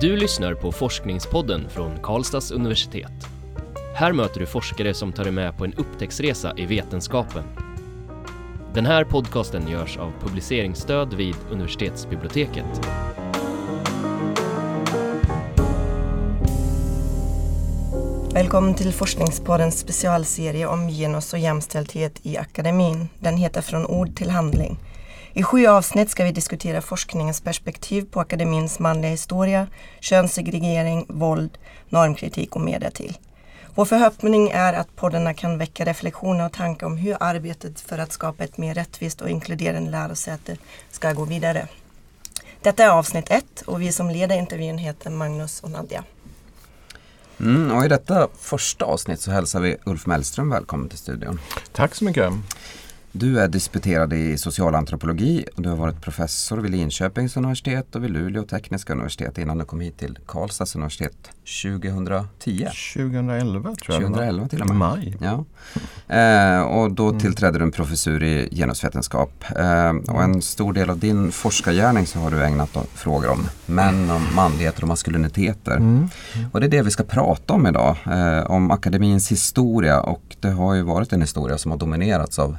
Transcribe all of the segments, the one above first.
Du lyssnar på Forskningspodden från Karlstads universitet. Här möter du forskare som tar dig med på en upptäcktsresa i vetenskapen. Den här podcasten görs av publiceringsstöd vid universitetsbiblioteket. Välkommen till Forskningspoddens specialserie om genus och jämställdhet i akademin. Den heter Från ord till handling. I sju avsnitt ska vi diskutera forskningens perspektiv på akademins manliga historia, könssegregering, våld, normkritik och mer därtill. Vår förhoppning är att poddarna kan väcka reflektioner och tankar om hur arbetet för att skapa ett mer rättvist och inkluderande lärosäte ska gå vidare. Detta är avsnitt ett och vi som leder intervjun heter Magnus och Nadja. Mm, och I detta första avsnitt så hälsar vi Ulf Mellström välkommen till studion. Tack så mycket. Du är disputerad i socialantropologi och du har varit professor vid Linköpings universitet och vid Luleå tekniska universitet innan du kom hit till Karlstads universitet 2010. 2011 tror jag 2011 till och med. Maj. Ja. Eh, och då mm. tillträdde du en professur i genusvetenskap. Eh, och en stor del av din forskargärning så har du ägnat frågor om män, om manligheter och maskuliniteter. Mm. Och det är det vi ska prata om idag. Eh, om akademins historia och det har ju varit en historia som har dominerats av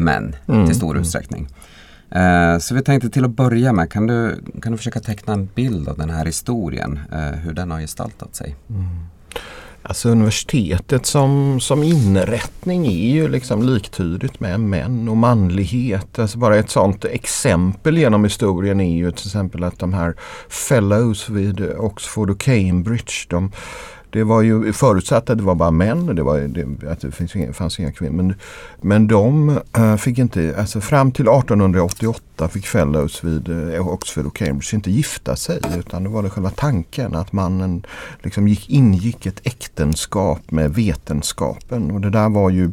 män mm. till stor utsträckning. Eh, så vi tänkte till att börja med, kan du, kan du försöka teckna en bild av den här historien, eh, hur den har gestaltat sig? Mm. Alltså universitetet som, som inrättning är ju liksom liktydigt med män och manlighet. Alltså bara ett sånt exempel genom historien är ju till exempel att de här fellows vid Oxford och Cambridge de det var ju förutsatt att det var bara män, det var, det, att det fanns inga, fanns inga kvinnor. Men, men de äh, fick inte, alltså fram till 1888 fick fellows vid eh, Oxford och Cambridge inte gifta sig. Utan det var det själva tanken att mannen liksom gick, ingick ett äktenskap med vetenskapen. Och det där var ju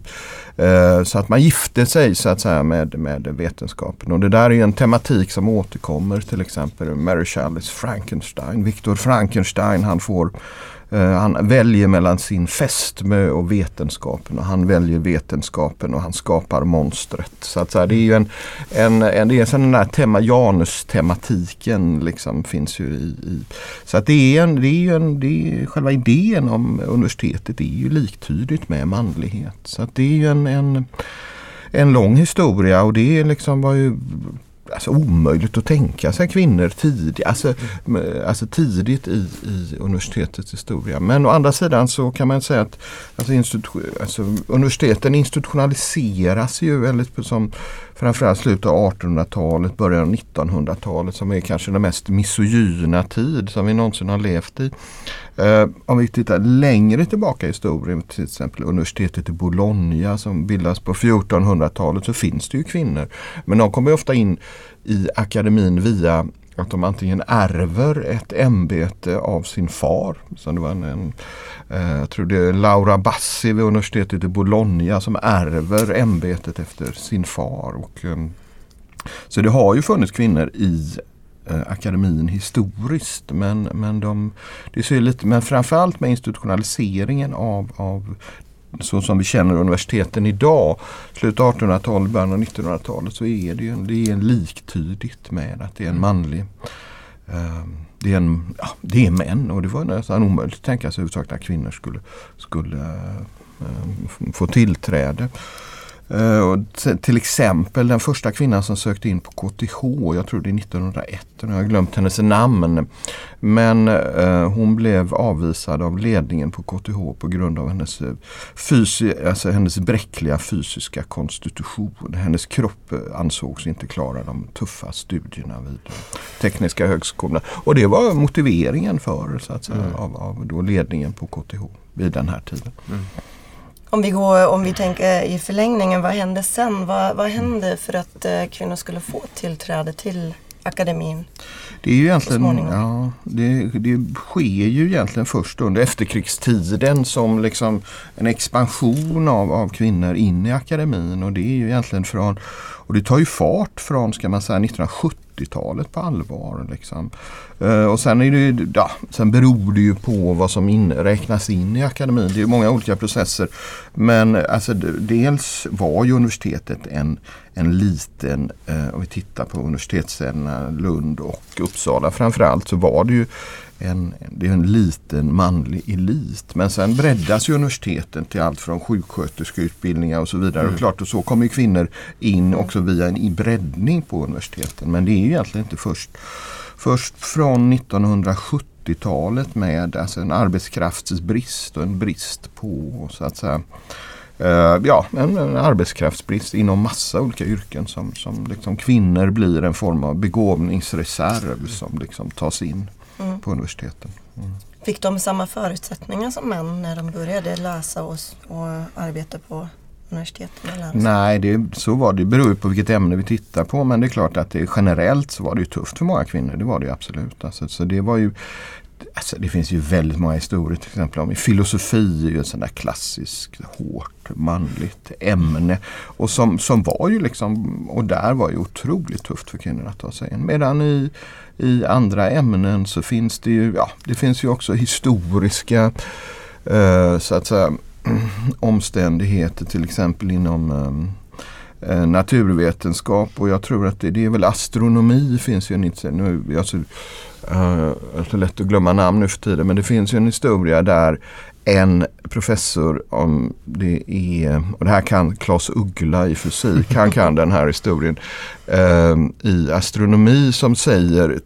eh, så att man gifte sig så att säga med, med vetenskapen. Och det där är en tematik som återkommer till exempel Mary Shelleys Frankenstein. Victor Frankenstein han får eh, han väljer mellan sin fästmö och vetenskapen och han väljer vetenskapen och han skapar monstret. Så att så här, det är ju en, en, en, det är den där tema, Janus-tematiken liksom finns ju i, i. Så att det är, en, det är ju en, det är, själva idén om universitetet är ju liktydigt med manlighet. Så att det är ju en, en en lång historia och det liksom var ju alltså, omöjligt att tänka sig kvinnor tid, alltså, alltså tidigt i, i universitetets historia. Men å andra sidan så kan man säga att alltså, institu alltså, universiteten institutionaliseras ju väldigt som framförallt slutet av 1800-talet, början av 1900-talet som är kanske den mest misogyna tid som vi någonsin har levt i. Eh, om vi tittar längre tillbaka i historien, till exempel universitetet i Bologna som bildas på 1400-talet så finns det ju kvinnor. Men de kommer ofta in i akademin via att de antingen ärver ett ämbete av sin far. Så det var en, en eh, jag tror det är Laura Bassi vid universitetet i Bologna som ärver ämbetet efter sin far. Och, eh, så det har ju funnits kvinnor i akademin historiskt. Men, men, de, det ser lite, men framförallt med institutionaliseringen av, av så som vi känner universiteten idag, slutet av 1800-talet, början av 1900-talet så är det, ju, det är liktydigt med att det är en manlig eh, det är, en, ja, det är män och det var nästan omöjligt att tänka sig överhuvudtaget att kvinnor skulle, skulle äh, få tillträde. Uh, till exempel den första kvinnan som sökte in på KTH, jag tror det är 1901, jag har glömt hennes namn. Men uh, hon blev avvisad av ledningen på KTH på grund av hennes, eh, fysi alltså hennes bräckliga fysiska konstitution. Hennes kropp ansågs inte klara de tuffa studierna vid Tekniska högskolan. Och det var motiveringen för så att säga, mm. av, av då ledningen på KTH vid den här tiden. Mm. Om vi, går, om vi tänker i förlängningen, vad hände sen? Vad, vad hände för att eh, kvinnor skulle få tillträde till akademin? Det är ju egentligen, ja, det, det sker ju egentligen först under efterkrigstiden som liksom en expansion av, av kvinnor in i akademin och det är ju egentligen från, och det tar ju fart från ska man säga 1970-talet på allvar. Liksom. Eh, och sen, är det, ja, sen beror det ju på vad som in, räknas in i akademin. Det är många olika processer. Men alltså, dels var ju universitetet en, en liten, eh, om vi tittar på universitetsstäderna Lund och Uppsala framförallt så var det ju en, det är en liten manlig elit. Men sen breddas ju universiteten till allt från sjuksköterskeutbildningar och så vidare. Mm. Och klart och så kommer kvinnor in också via en breddning på universiteten. Men det är ju egentligen inte först, först från 1970-talet med alltså en arbetskraftsbrist och en brist på så att säga Uh, ja, en, en, arbetskraftsbrist inom massa olika yrken som, som liksom kvinnor blir en form av begåvningsreserv som liksom tas in mm. på universiteten. Mm. Fick de samma förutsättningar som män när de började läsa och, och arbeta på universiteten? Nej, det, så var det. Det beror på vilket ämne vi tittar på. Men det är klart att det, generellt så var det tufft för många kvinnor. Det var det absolut. Alltså, så det var ju Alltså, det finns ju väldigt många historier till exempel om filosofi är ju ett sånt där klassiskt hårt manligt ämne. Och som, som var ju liksom, och där var ju otroligt tufft för kvinnor att ta sig in. Medan i i andra ämnen så finns det ju, ja, det finns ju också historiska eh, så att säga, omständigheter till exempel inom eh, eh, Eh, naturvetenskap och jag tror att det, det är väl astronomi finns ju en nu, alltså, uh, det är så lätt att glömma namn nu för tiden men det finns ju en historia där en professor om det är, och det här kan Claes Uggla i fysik, han kan den här historien, uh, i astronomi som säger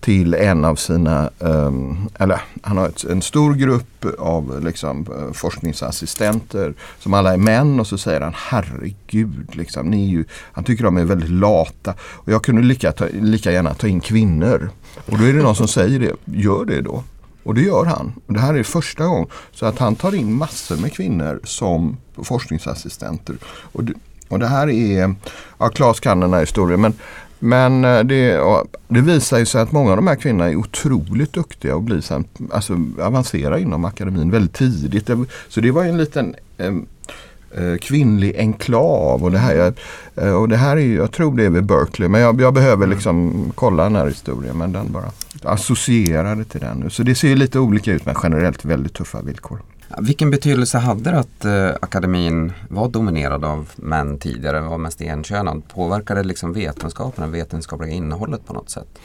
till en av sina, ehm, eller han har ett, en stor grupp av liksom, eh, forskningsassistenter som alla är män och så säger han herregud, liksom, ni är ju, han tycker de är väldigt lata och jag kunde lika, ta, lika gärna ta in kvinnor. Och då är det någon som säger det, gör det då. Och det gör han. Det här är första gången. Så att han tar in massor med kvinnor som forskningsassistenter. Och det, och det här är, ja Claes kan den här historien men, men eh, det, det visar ju sig att många av de här kvinnorna är otroligt duktiga och blir sen, alltså, avancera inom akademin väldigt tidigt. Så det var en liten eh, kvinnlig enklav. Och det här, eh, och det här är, jag tror det är vid Berkeley. Men jag, jag behöver liksom kolla den här historien. Men den bara associerade till den. nu. Så det ser lite olika ut men generellt väldigt tuffa villkor. Vilken betydelse hade det att eh, akademin var dominerad av män tidigare, var mest enkönad? Påverkade det liksom vetenskapen, det vetenskapliga innehållet på något sätt?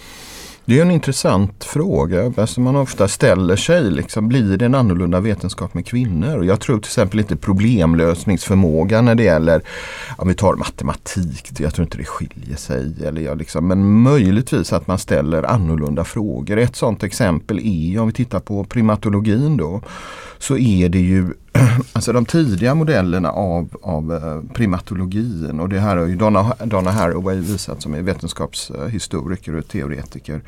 Det är en intressant fråga alltså man ofta ställer sig. Liksom, blir det en annorlunda vetenskap med kvinnor? Jag tror till exempel inte problemlösningsförmåga när det gäller, om vi tar matematik, jag tror inte det skiljer sig. Eller jag liksom, men möjligtvis att man ställer annorlunda frågor. Ett sådant exempel är om vi tittar på primatologin då så är det ju alltså de tidiga modellerna av, av eh, primatologin och det här har ju Donna, Donna Haraway visat som är vetenskapshistoriker och teoretiker.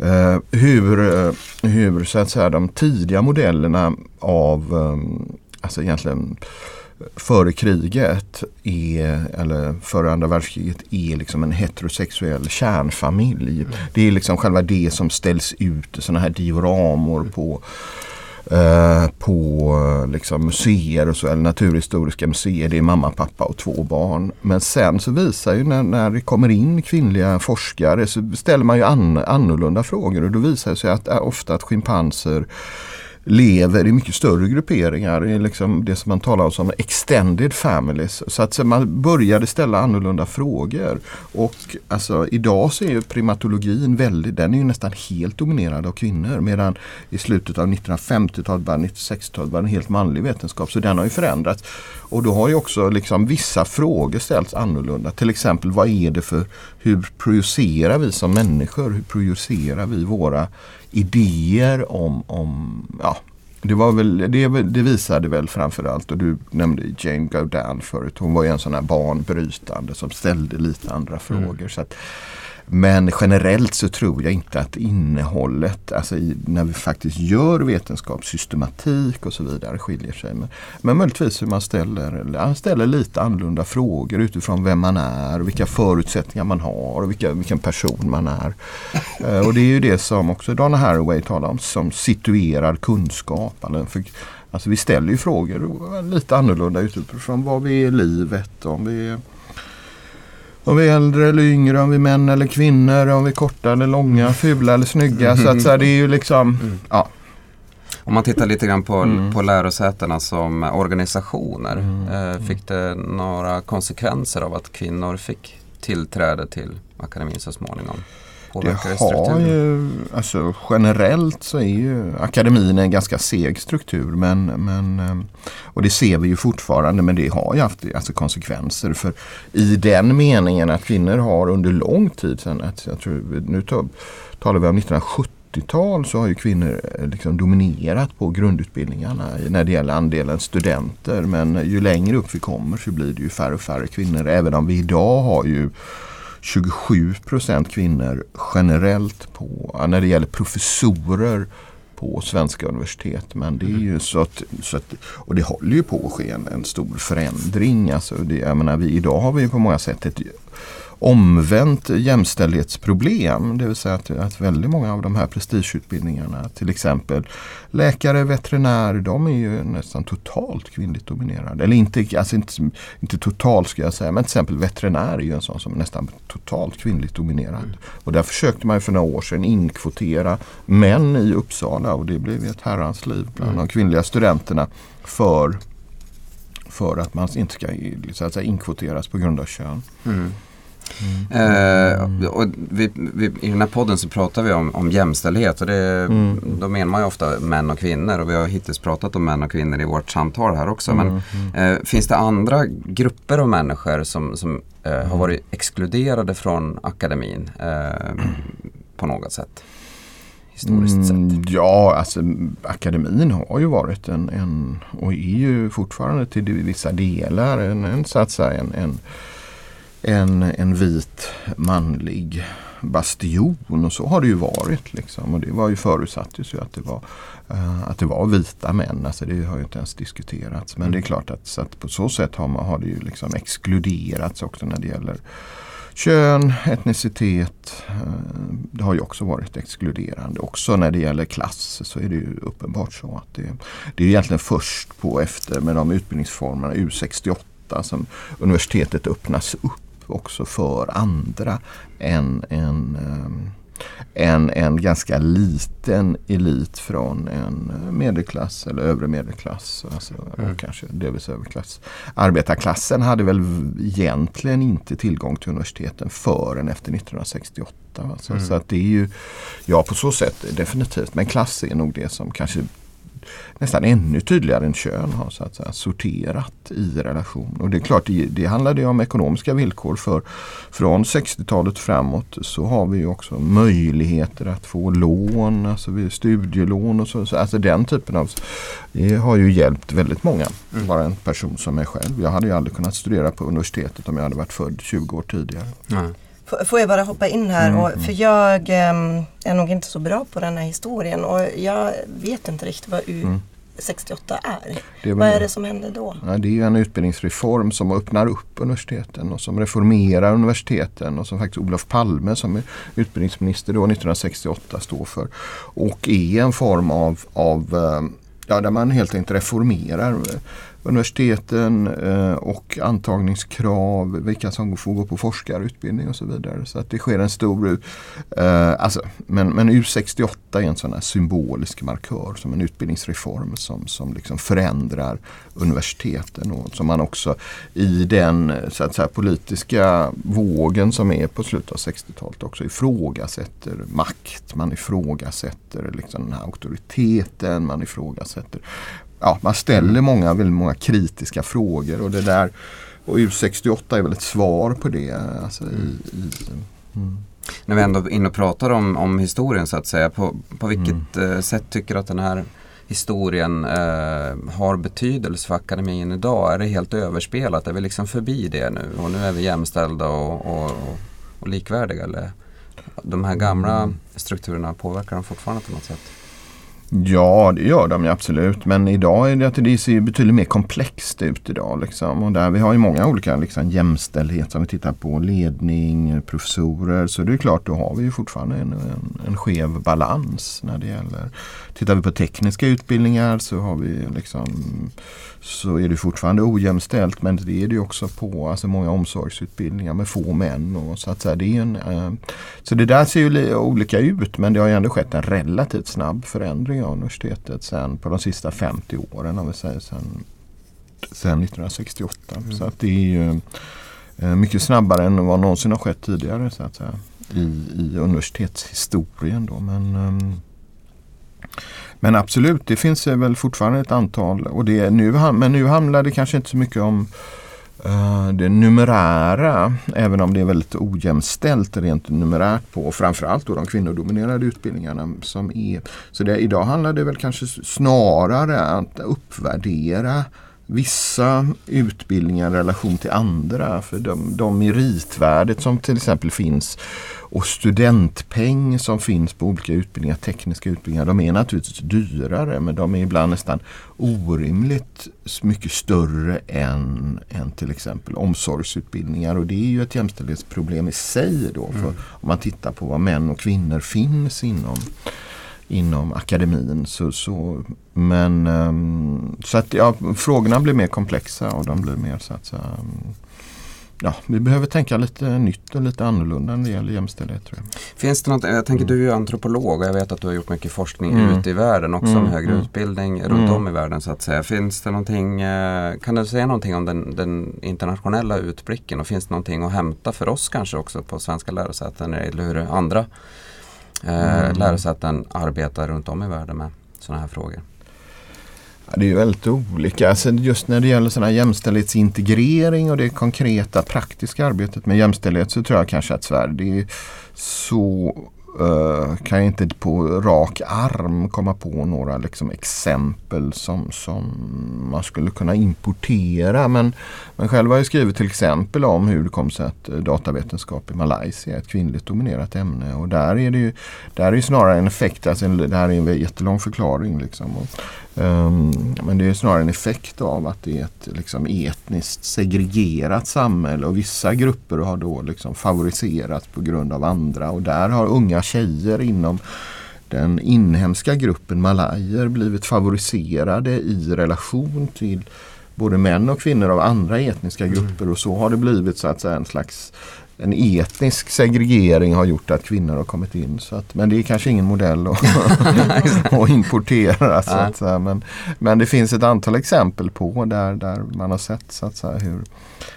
Uh, hur, eh, hur så att säga de tidiga modellerna av, um, alltså egentligen före kriget är, eller före andra världskriget är liksom en heterosexuell kärnfamilj. Mm. Det är liksom själva det som ställs ut, i sådana här dioramor på Eh, på eh, liksom, museer och så, eller naturhistoriska museer. Det är mamma, pappa och två barn. Men sen så visar ju när, när det kommer in kvinnliga forskare så ställer man ju an, annorlunda frågor och då visar det sig att eh, ofta att schimpanser lever i mycket större grupperingar, i liksom det som man talar om som extended families. Så att man började ställa annorlunda frågor. Och alltså, idag så är ju primatologin väldigt, den är ju nästan helt dominerad av kvinnor. Medan i slutet av 1950-talet, 1960-talet var det en helt manlig vetenskap. Så den har ju förändrats. Och då har ju också liksom vissa frågor ställts annorlunda. Till exempel vad är det för, hur projicerar vi som människor? Hur projicerar vi våra idéer om, om ja, det, var väl, det, det visade väl framförallt, och du nämnde Jane Goodall förut, hon var ju en sån här barnbrytande som ställde lite andra mm. frågor. Så att, men generellt så tror jag inte att innehållet, alltså i, när vi faktiskt gör vetenskap, systematik och så vidare skiljer sig. Men, men möjligtvis hur man ställer, ställer lite annorlunda frågor utifrån vem man är, vilka förutsättningar man har och vilka, vilken person man är. uh, och det är ju det som också Donna Haraway talar om som situerad kunskap. För, alltså vi ställer ju frågor lite annorlunda utifrån vad vi är i livet, om vi är om vi är äldre eller yngre, om vi är män eller kvinnor, om vi är korta eller långa, fula eller snygga. Så att så här, det är ju liksom, Mm. ja. Om man tittar lite grann på, Mm. på lärosätena som organisationer. Mm. Eh, fick det några konsekvenser av att kvinnor fick tillträde till akademin så småningom? Det Påverkar det har ju, alltså generellt så är ju akademin en ganska seg struktur. Men, men, ehm, och det ser vi ju fortfarande men det har ju haft alltså, konsekvenser. För i den meningen att kvinnor har under lång tid sedan, att jag tror, nu talar vi om 1970-tal så har ju kvinnor eh, liksom dominerat på grundutbildningarna när det gäller andelen studenter. Men ju längre upp vi kommer så blir det ju färre och färre kvinnor. Även om vi idag har ju 27 procent kvinnor generellt på, när det gäller professorer på svenska universitet. Men det är ju så att, så att och det håller ju på att ske en, en stor förändring. Alltså det, jag menar, vi, idag har vi på många sätt ett omvänt jämställdhetsproblem. Det vill säga att, att väldigt många av de här prestigeutbildningarna, till exempel läkare, veterinär, de är ju nästan totalt kvinnligt dominerade. Eller inte, alltså inte, inte totalt ska jag säga, men till exempel veterinär är ju en sån som är nästan totalt kvinnligt dominerad. Och där försökte man ju för några år sedan inkvotera män i Uppsala och det blev ju ett herrans liv bland de kvinnliga studenterna för för att man inte ska så att säga, inkvoteras på grund av kön. Mm. Eh, och vi, vi, I den här podden så pratar vi om, om jämställdhet och det, Mm. då menar man ju ofta män och kvinnor och vi har hittills pratat om män och kvinnor i vårt samtal här också. Men eh, finns det andra grupper av människor som, som eh, har varit exkluderade från akademin eh, på något sätt? Historiskt sett. Mm, ja, alltså akademin har ju varit en, en och är ju fortfarande till vissa delar en, en, så att säga, en, en, en, en vit manlig bastion och så har det ju varit. Liksom. Och det var ju förutsattes ju att det var, uh, att det var vita män. Alltså det har ju inte ens diskuterats. Men det är klart att, så att på så sätt har, man, har det ju liksom exkluderats också när det gäller Kön, etnicitet, Uh, det har ju också varit exkluderande. Också när det gäller klass så är det ju uppenbart så att det, det är egentligen först på efter med de utbildningsformerna U68 som universitetet öppnas upp också för andra än en, eh, en, en ganska liten elit från en medelklass eller övre medelklass. Alltså, och kanske delvis överklass. Arbetarklassen hade väl egentligen inte tillgång till universiteten förrän efter 1968. Alltså, Så att det är ju, ja på så sätt definitivt. Men klass är nog det som kanske nästan ännu tydligare än kön har så att säga, sorterat i relation. Och det är klart, det, det handlar ju om ekonomiska villkor. för Från 60-talet framåt så har vi ju också möjligheter att få lån, alltså vi- studielån och så. så alltså den typen av, det har ju hjälpt väldigt många. Bara en person som mig själv. Jag hade ju aldrig kunnat studera på universitetet om jag hade varit född 20 år tidigare. Ja. Får jag bara hoppa in här? Och, för jag ehm, är nog inte så bra på den här historien och jag vet inte riktigt vad U68 är. Det är väl Vad är det. det som hände då? Ja, det är ju en utbildningsreform som öppnar upp universiteten och som reformerar universiteten och som faktiskt Olof Palme som är utbildningsminister då 1968 står för. Och är en form av, av eh, ja, där man helt enkelt reformerar universiteten eh, och antagningskrav, vilka som får gå på forskarutbildning och så vidare. Så att det sker en stor, eh, alltså, men, men U68 är en sån här symbolisk markör som en utbildningsreform som, som liksom förändrar universiteten och som man också i den så att säga, politiska vågen som är på slutet av 60-talet också ifrågasätter makt. Man ifrågasätter liksom den här auktoriteten, man ifrågasätter ja, man ställer många, väldigt många kritiska frågor och det där och U68 är väl ett svar på det. Alltså, i, i, När vi ändå är inne och pratar om, om historien så att säga. På, på vilket Mm. eh, sätt tycker du att den här historien eh, har betydelse för akademin idag? Är det helt överspelat? Är vi liksom förbi det nu? Och nu är vi jämställda och, och, och, och likvärdiga? Eller? De här gamla Mm. strukturerna påverkar de fortfarande på något sätt? Ja, det gör de ju absolut. Men idag är det att det ser betydligt mer komplext ut idag. Liksom. Och där vi har ju många olika liksom, jämställdhet som vi tittar på. Ledning, professorer. Så det är klart, då har vi ju fortfarande en, en, en skev balans när det gäller. Tittar vi på tekniska utbildningar så har vi liksom så är det fortfarande ojämställt men det är det också på alltså många omsorgsutbildningar med få män. Och så, att säga, det är en, eh, så det där ser ju olika ut men det har ju ändå skett en relativt snabb förändring av universitetet sen på de sista 50 åren om vi säger sen, sen 1968. Mm. Så att det är ju eh, mycket snabbare än vad någonsin har skett tidigare så att säga, i, i universitetshistorien. Då. Men, um, men absolut, det finns väl fortfarande ett antal. Och det, nu, men nu handlar det kanske inte så mycket om Eh, det numerära. Även om det är väldigt ojämställt rent numerärt på framförallt då de kvinnodominerade utbildningarna. som är. Så det, idag handlar det väl kanske snarare att uppvärdera vissa utbildningar i relation till andra. För de, de meritvärdet som till exempel finns och studentpeng som finns på olika utbildningar, tekniska utbildningar, de är naturligtvis dyrare men de är ibland nästan orimligt mycket större än, än till exempel omsorgsutbildningar och det är ju ett jämställdhetsproblem i sig då. För mm. Om man tittar på vad män och kvinnor finns inom inom akademin. Så, så, men um, så att ja, frågorna blir mer komplexa och de blir mer så att säga, um, ja, vi behöver tänka lite nytt och lite annorlunda när det gäller jämställdhet. Tror jag. Finns det något, jag tänker du är ju antropolog och jag vet att du har gjort mycket forskning mm. ute i världen också mm. om högre mm. utbildning runt mm. om i världen så att säga. Finns det någonting, eh, kan du säga någonting om den, den, internationella utblicken och finns det någonting att hämta för oss kanske också på svenska lärosäten eller hur andra eh, mm. lärosäten arbetar runt om i världen med sådana här frågor? Det är ju väldigt olika. Alltså just när det gäller här jämställdhetsintegrering och det konkreta praktiska arbetet med jämställdhet så tror jag kanske att Sverige är så Uh, kan jag inte på rak arm komma på några liksom, exempel som, som man skulle kunna importera. Men, men själv har jag skrivit till exempel om hur det kom sig att eh, datavetenskap i Malaysia är ett kvinnligt dominerat ämne. Och där är det ju där är snarare en effekt, alltså, det här är en jättelång förklaring. Liksom. Och, um, men det är snarare en effekt av att det är ett liksom, etniskt segregerat samhälle och vissa grupper har då liksom, favoriserats på grund av andra. Och där har unga tjejer inom den inhemska gruppen malajer blivit favoriserade i relation till både män och kvinnor av andra etniska mm. grupper och så har det blivit så att säga en slags en etnisk segregering har gjort att kvinnor har kommit in. Så att, men det är kanske ingen modell att, att importera. Så att säga. Men, men det finns ett antal exempel på där, där man har sett så att säga, hur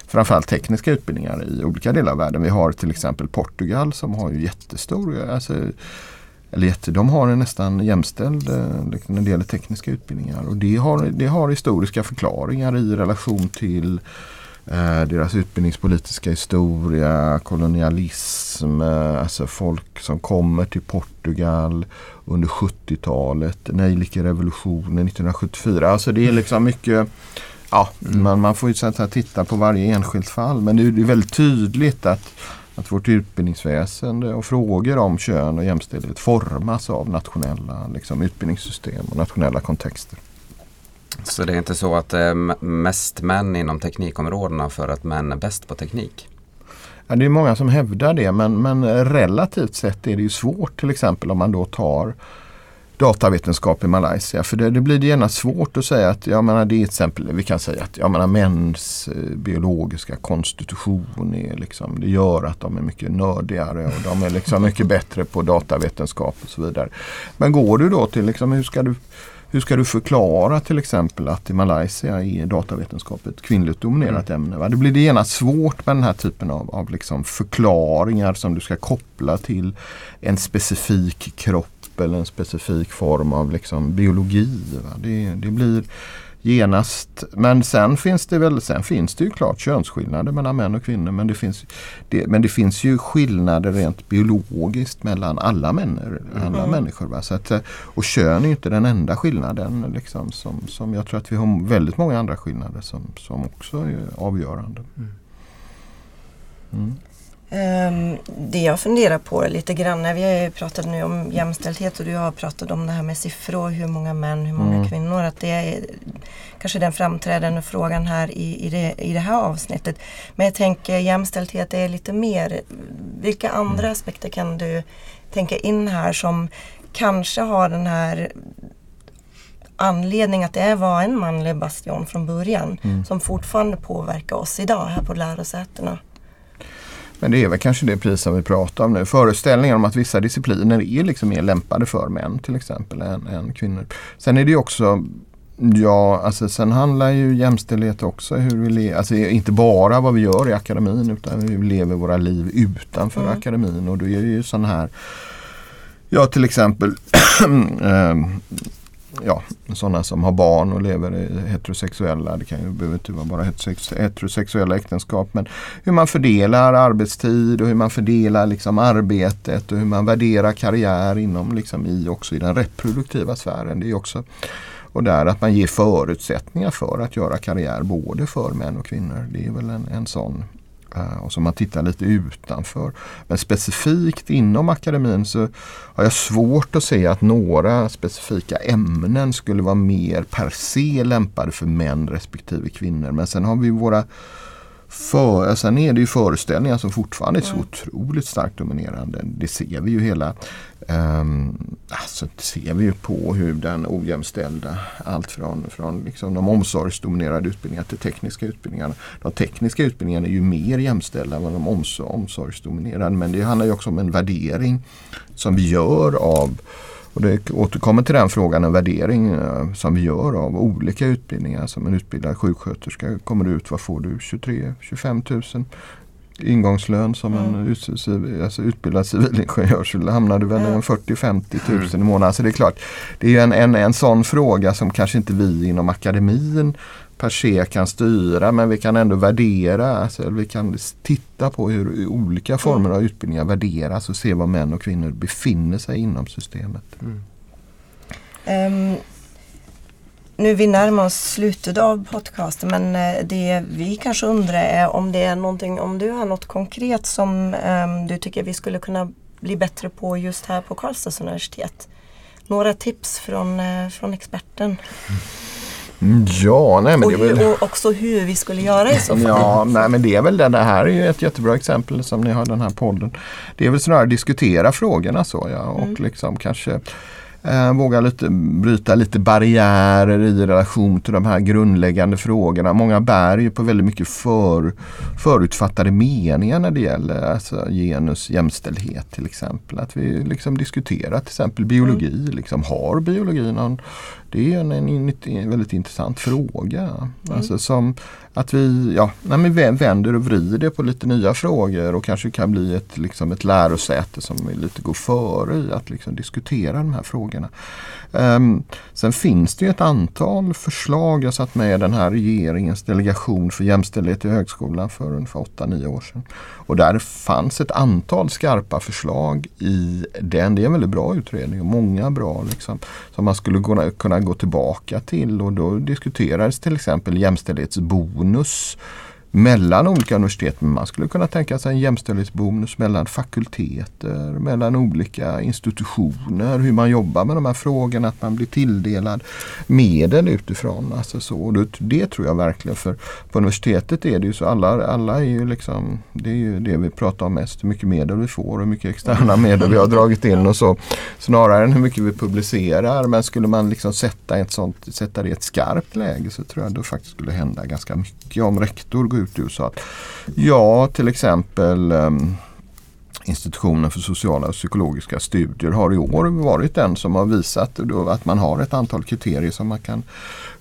framförallt tekniska utbildningar i olika delar av världen. Vi har till exempel Portugal som har ju jättestor, alltså, eller jätte, de har en nästan jämställd eh, liksom, när det gäller tekniska utbildningar. Och det har, det har historiska förklaringar i relation till deras utbildningspolitiska historia, kolonialism, eh, alltså folk som kommer till Portugal under 70-talet, Nejlike-revolutionen 1974. Alltså det är liksom mycket Ja, mm. man, man får ju så titta på varje enskilt fall. Men det är, det är väldigt tydligt att, att vårt utbildningsväsende och frågor om kön och jämställdhet formas av nationella liksom, utbildningssystem och nationella kontexter. Så det är inte så att eh, det är mest män inom teknikområdena för att män är bäst på teknik? Ja, det är många som hävdar det men, men relativt sett är det ju svårt till exempel om man då tar datavetenskap i Malaysia. För det, det blir det gärna svårt att säga att, jag menar det är ett exempel, vi kan säga att jag menar, mäns eh, biologiska konstitution är liksom, det gör att de är mycket nördigare och de är liksom mycket bättre på datavetenskap och så vidare. Men går du då till liksom, hur ska du hur ska du förklara till exempel att i Malaysia är datavetenskap ett kvinnligt dominerat mm. ämne? Va? Då blir det genast svårt med den här typen av, av liksom förklaringar som du ska koppla till en specifik kropp eller en specifik form av liksom biologi. Det, det, blir genast, men sen finns det väl, sen finns det ju klart könsskillnader mellan män och kvinnor. Men det finns, det, men det finns ju skillnader rent biologiskt mellan alla, människor, alla mm. människor. Va? Så att, och kön är inte den enda skillnaden. Liksom, som, som jag tror att vi har väldigt många andra skillnader som, som också är avgörande. Mm. Um, det jag funderar på lite grann, när vi har pratat nu om jämställdhet och du har pratat om det här med siffror, hur många män, hur många mm. kvinnor, att det är kanske den framträdande frågan här i, i, det, i det här avsnittet. Men jag tänker jämställdhet är lite mer, vilka andra mm. aspekter kan du tänka in här som kanske har den här anledning att det var en manlig bastion från början mm. som fortfarande påverkar oss idag här på lärosätena. Men det är väl kanske det pris som vi pratar om nu. Föreställningen om att vissa discipliner är liksom mer lämpade för män till exempel än, än kvinnor. Sen är det också Ja, alltså sen handlar ju jämställdhet också hur vi lever, alltså inte bara vad vi gör i akademin utan hur vi lever våra liv utanför mm. akademin och då är det ju sån här Ja till exempel ehm, ja, sådana som har barn och lever heterosexuella. Det kan ju behöver inte vara bara heterosexuella äktenskap. Men hur man fördelar arbetstid och hur man fördelar liksom arbetet och hur man värderar karriär inom liksom i, också i den reproduktiva sfären. Det är också, och där att man ger förutsättningar för att göra karriär både för män och kvinnor. Det är väl en, en sån Eh, och som man tittar lite utanför. Men specifikt inom akademin så har jag svårt att se att några specifika ämnen skulle vara mer per se lämpade för män respektive kvinnor. Men sen har vi våra för, sen är det ju föreställningar som fortfarande är så otroligt starkt dominerande. Det ser vi ju hela um, alltså det ser vi ju på hur den ojämställda allt från, från liksom de omsorgsdominerade utbildningarna till tekniska utbildningar. De tekniska utbildningarna är ju mer jämställda än de omsorgsdominerade men det handlar ju också om en värdering som vi gör av och det återkommer till den frågan, en värdering eh, som vi gör av olika utbildningar. Som en utbildad sjuksköterska kommer ut, vad får du? 23-25 000 ingångslön som mm. en alltså utbildad civilingenjör så hamnar du väl mm. 40-50 tusen i månaden. Så det är klart, det är en, en, en sån fråga som kanske inte vi inom akademin per se kan styra men vi kan ändå värdera, alltså, vi kan titta på hur olika former av utbildningar värderas och se var män och kvinnor befinner sig inom systemet. Mm. Um, nu vi närmar oss slutet av podcasten men eh, det vi kanske undrar är om det är någonting, om du har något konkret som um, du tycker vi skulle kunna bli bättre på just här på Karlstads universitet. Några tips från, uh, från experten. Mm. Ja, nej men och, det är väl... och också hur vi skulle göra i så fall. Ja, nej men det är väl det. Det här är ju ett jättebra exempel som ni har den här podden. Det är väl snarare att diskutera frågorna så ja och mm. liksom kanske Eh, våga lite, bryta lite barriärer i relation till de här grundläggande frågorna. Många bär ju på väldigt mycket för, förutfattade meningar när det gäller alltså, genus jämställdhet till exempel. Att vi liksom diskuterar till exempel biologi. Mm. Liksom, har biologi någon det är en, en, en väldigt intressant fråga. Mm. Alltså som att vi, ja, när vi vänder och vrider på lite nya frågor och kanske kan bli ett, liksom ett lärosäte som lite går före i att liksom diskutera de här frågorna. Um, sen finns det ett antal förslag. Jag satt med i den här regeringens delegation för jämställdhet i högskolan för ungefär 8-9 år sedan. Och där fanns ett antal skarpa förslag i den. Det är en väldigt bra utredning och många bra liksom, som man skulle kunna gå tillbaka till. Och då diskuterades till exempel jämställdhetsbonus mellan olika universitet. Men man skulle kunna tänka sig en jämställdhetsbonus mellan fakulteter, mellan olika institutioner, hur man jobbar med de här frågorna, att man blir tilldelad medel utifrån. Alltså så. Det, det tror jag verkligen, för på universitetet är det ju så, alla, alla är ju liksom, det är ju det vi pratar om mest, hur mycket medel vi får och hur mycket externa medel vi har dragit in och så. Snarare än hur mycket vi publicerar. Men skulle man liksom sätta, ett sånt, sätta det i ett skarpt läge så tror jag det faktiskt skulle hända ganska mycket om rektor sa att ja, till exempel um, Institutionen för sociala och psykologiska studier har i år varit den som har visat att man har ett antal kriterier som man kan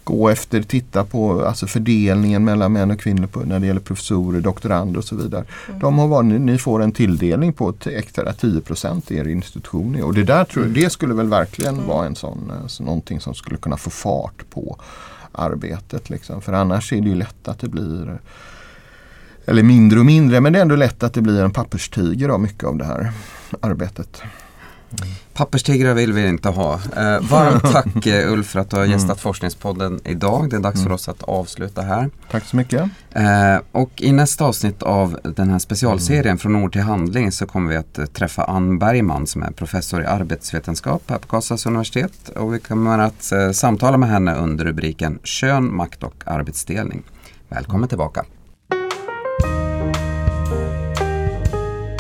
gå efter, titta på alltså fördelningen mellan män och kvinnor på, när det gäller professorer, doktorander och så vidare. Mm. De har varit, ni får en tilldelning på extra 10 procent i er institution. Och det där tror jag, det skulle väl verkligen mm. vara en sån, så någonting som skulle kunna få fart på arbetet. Liksom. För annars är det ju lätt att det blir eller mindre och mindre, men det är ändå lätt att det blir en papperstiger av mycket av det här arbetet. Papperstigrar vill vi inte ha. Eh, varmt tack eh, Ulf för att du har gästat Forskningspodden idag. Det är dags för oss att avsluta här. Tack så mycket. Eh, och i nästa avsnitt av den här specialserien Från ord till handling så kommer vi att eh, träffa Ann Bergman som är professor i arbetsvetenskap här på Karlstads universitet. Och vi kommer att eh, samtala med henne under rubriken Kön, makt och arbetsdelning. Välkommen tillbaka.